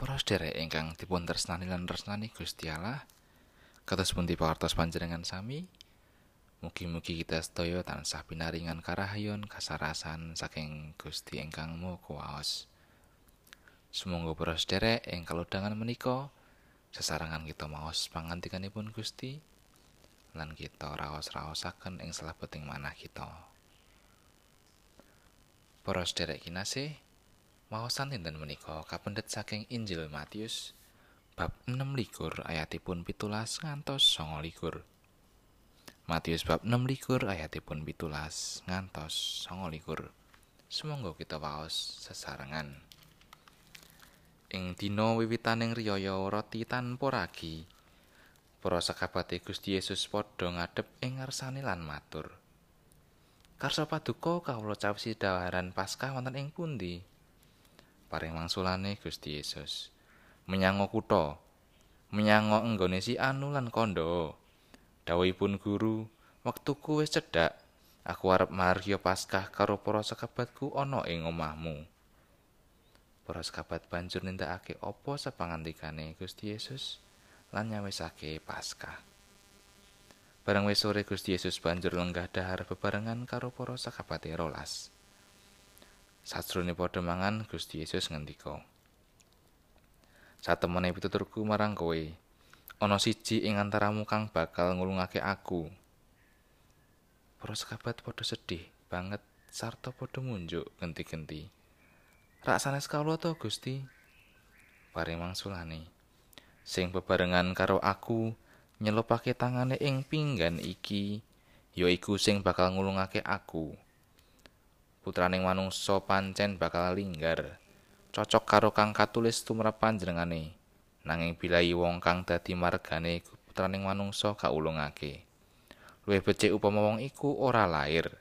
sedherek ingkang dipun tresnani lan tresnani Gusti Allah, kados pundi pawartos panjenengan sami? Mugi-mugi kita sedaya tansah pinaringan karahayon kasarasan saking Gusti ingkang Maha Kuwaos. Sumangga para sedherek ing kalodhangan menika sesarangan kita maos pangandikanipun Gusti lan kita raos-raosaken ing salabeting manah kita. Para sedherek kinasih, Maosan dinten menika kapendet saking Injil Matius bab 6 likur ayatipun pitulas ngantos songo likur. Matius bab 6 likur ayatipun pitulas ngantos songo likur. Semoga kita waos sesarengan. Ing dina wiwitaning riyaya roti tanpa ragi, para sakabate Gusti Yesus padha ngadep ing ngarsane lan matur. Karsa paduka kawula cawisi dawaran Paskah wonten ing pundi? Paring mangsulane Gusti Yesus. Menyang kutha menyang enggone si anu lan kandha. Dawuhipun guru wektuku wis cedhak aku arep marya paskah karo para sekabatku ana ing omahmu. Para sekabat banjur nindakake apa sapangandikane Gusti Yesus? Lan nyawisake paskah. Bareng wis sore Gusti Yesus banjur lenggah dahar bebarengan karo para sekabate rolas Sajrone padha mangan Gusti Yesus ngendika. Satemene pituturku marang kowe, ana siji ing antaramu kang bakal ngulungake aku. Para sekabat padha sedih banget sarta padha munjuk genti-genti. Rak sanes kawula to, Gusti? Paring mangsulane. Sing bebarengan karo aku nyelupake tangane ing pinggan iki, yaiku sing bakal ngulungake aku. Putraning manungsa pancen bakal linggar. Cocok karo kang katulis tumrap panjenengane. Nanging bilahi wong kang dadi margane putraning manungsa kaulungake. Luwih becik upama wong iku ora lair.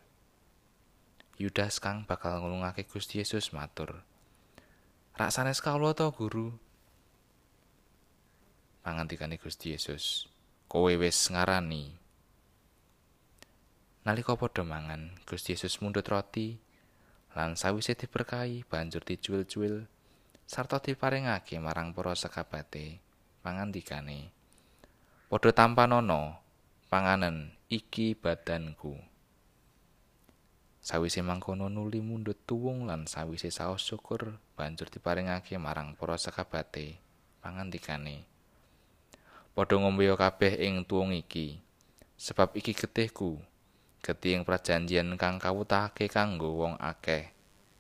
Yudas kang bakal ngulungake Gusti Yesus matur. Raksane kawula to guru? Pangantikane Gusti Yesus kowe wis ngarani. Nalika padha mangan Gusti Yesus mundhut roti lan sawise diberkahi banjur dicuil-cuil sarta diparingake marang para sekabate pangandikane padha tampanana panganen iki badanku. Sawise mangkono nuli mundhut tuwung lan sawise saos syukur banjur diparingake marang para sekabate pangandikane padha ngombe kabeh ing tuwung iki sebab iki getihku Geting prajanjian kang kawutake kanggo wong akeh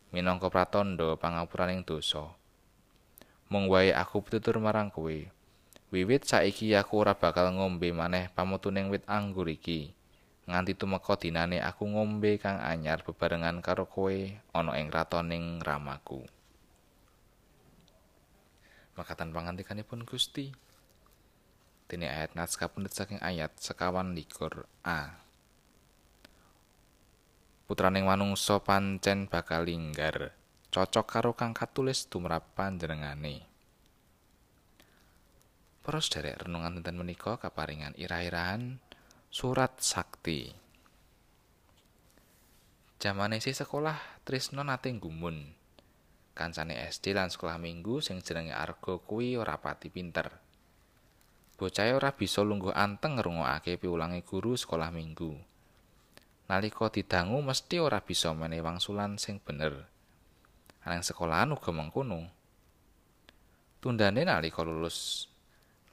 minangka pratandha pangapuraning dosa. Mung wae aku pitutur marang kowe. Wiwit saiki aku ora bakal ngombe maneh pamutuning wit anggur iki. Nganti tumeka dinane aku ngombe kang anyar bebarengan karo kowe ana ing ratoning ramaku. Makatan pangantikanipun Gusti. Dene ayat naskah pendet saking ayat sekawan likur A. putraning manungsa pancen bakal linggar. Cocok karo kang katulis tumrap panjenengane. Para sederek renungan dinten menika kaparingan ira-irahan surat sakti. Jamane si sekolah Trisno nate gumun kancane SD lan sekolah minggu sing jenenge Argo kuwi ora pati pinter. Bocah ora bisa lungguh anteng ngrungokake piulange guru sekolah minggu nalika didangu mesti ora bisa menehi wangsulan sing bener. Anang sekolahan uga mengkono. Tundane nalika lulus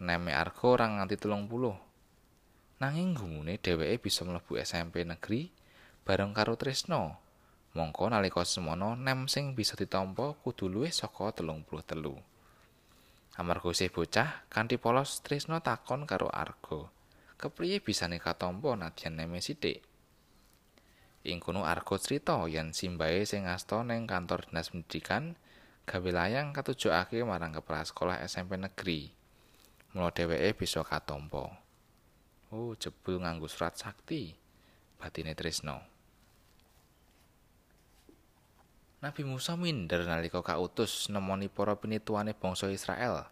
neme argo ora nganti telung puluh. Nanging gumune dheweke bisa mlebu SMP negeri bareng karo Trisno. Mongko nalika semono nem sing bisa ditampa kudu luwih saka telung puluh telu. Amarga isih bocah, kanthi polos Trisno takon karo Argo. Kepriye bisane katampa nadyan neme sithik? Ing kono arga crita yen simbahe sing asta ning kantor dinas pendidikan gawe layang katujokake marang kepala sekolah SMP negeri. Mula dheweke bisa katampa. Oh, jebul nganggo surat sakti. Batine Trisno. Nabi Musa minder nalika kautus nemoni para pinituane bangsa Israel.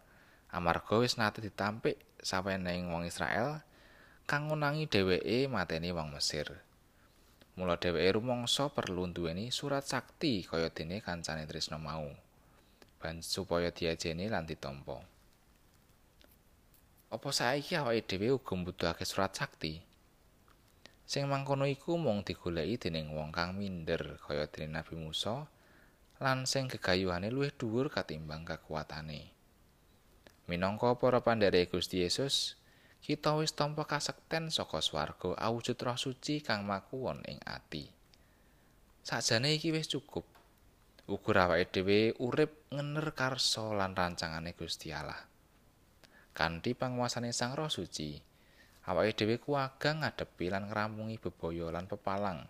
Amarga wis nate ditampik saweneng wong Israel kang ngunangi dheweke mateni wong Mesir. Mula dheweke rumangsa perlu duweni surat sakti kaya dene kancane Trisno mau. ban supaya diajeni lan ditampa. Apa saiki awake dhewe uga mbutuhake surat sakti? Sing mangkono iku mung digoleki dening wong kang minder kaya dene Nabi Musa lan sing gegayuhane luwih dhuwur katimbang kekuatane. Minangka para pandherek Gusti Yesus, kita wis tampa kasekten saka swarga awujud roh suci kang makuwon ing ati. Sakjane iki wis cukup. Ugur awake dhewe urip ngener karsa lan rancangane Gusti Allah. kanthi panguwasane Sang Roh Suci awake dhewe kuwagang ngadepi lan ngrampungi bebaya lan pepalang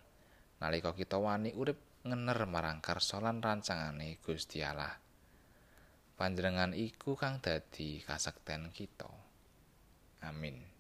nalika kita wani urip ngener marang karsa lan rancangane Gusti Allah panjenengan iku kang dadi kasekten kita amin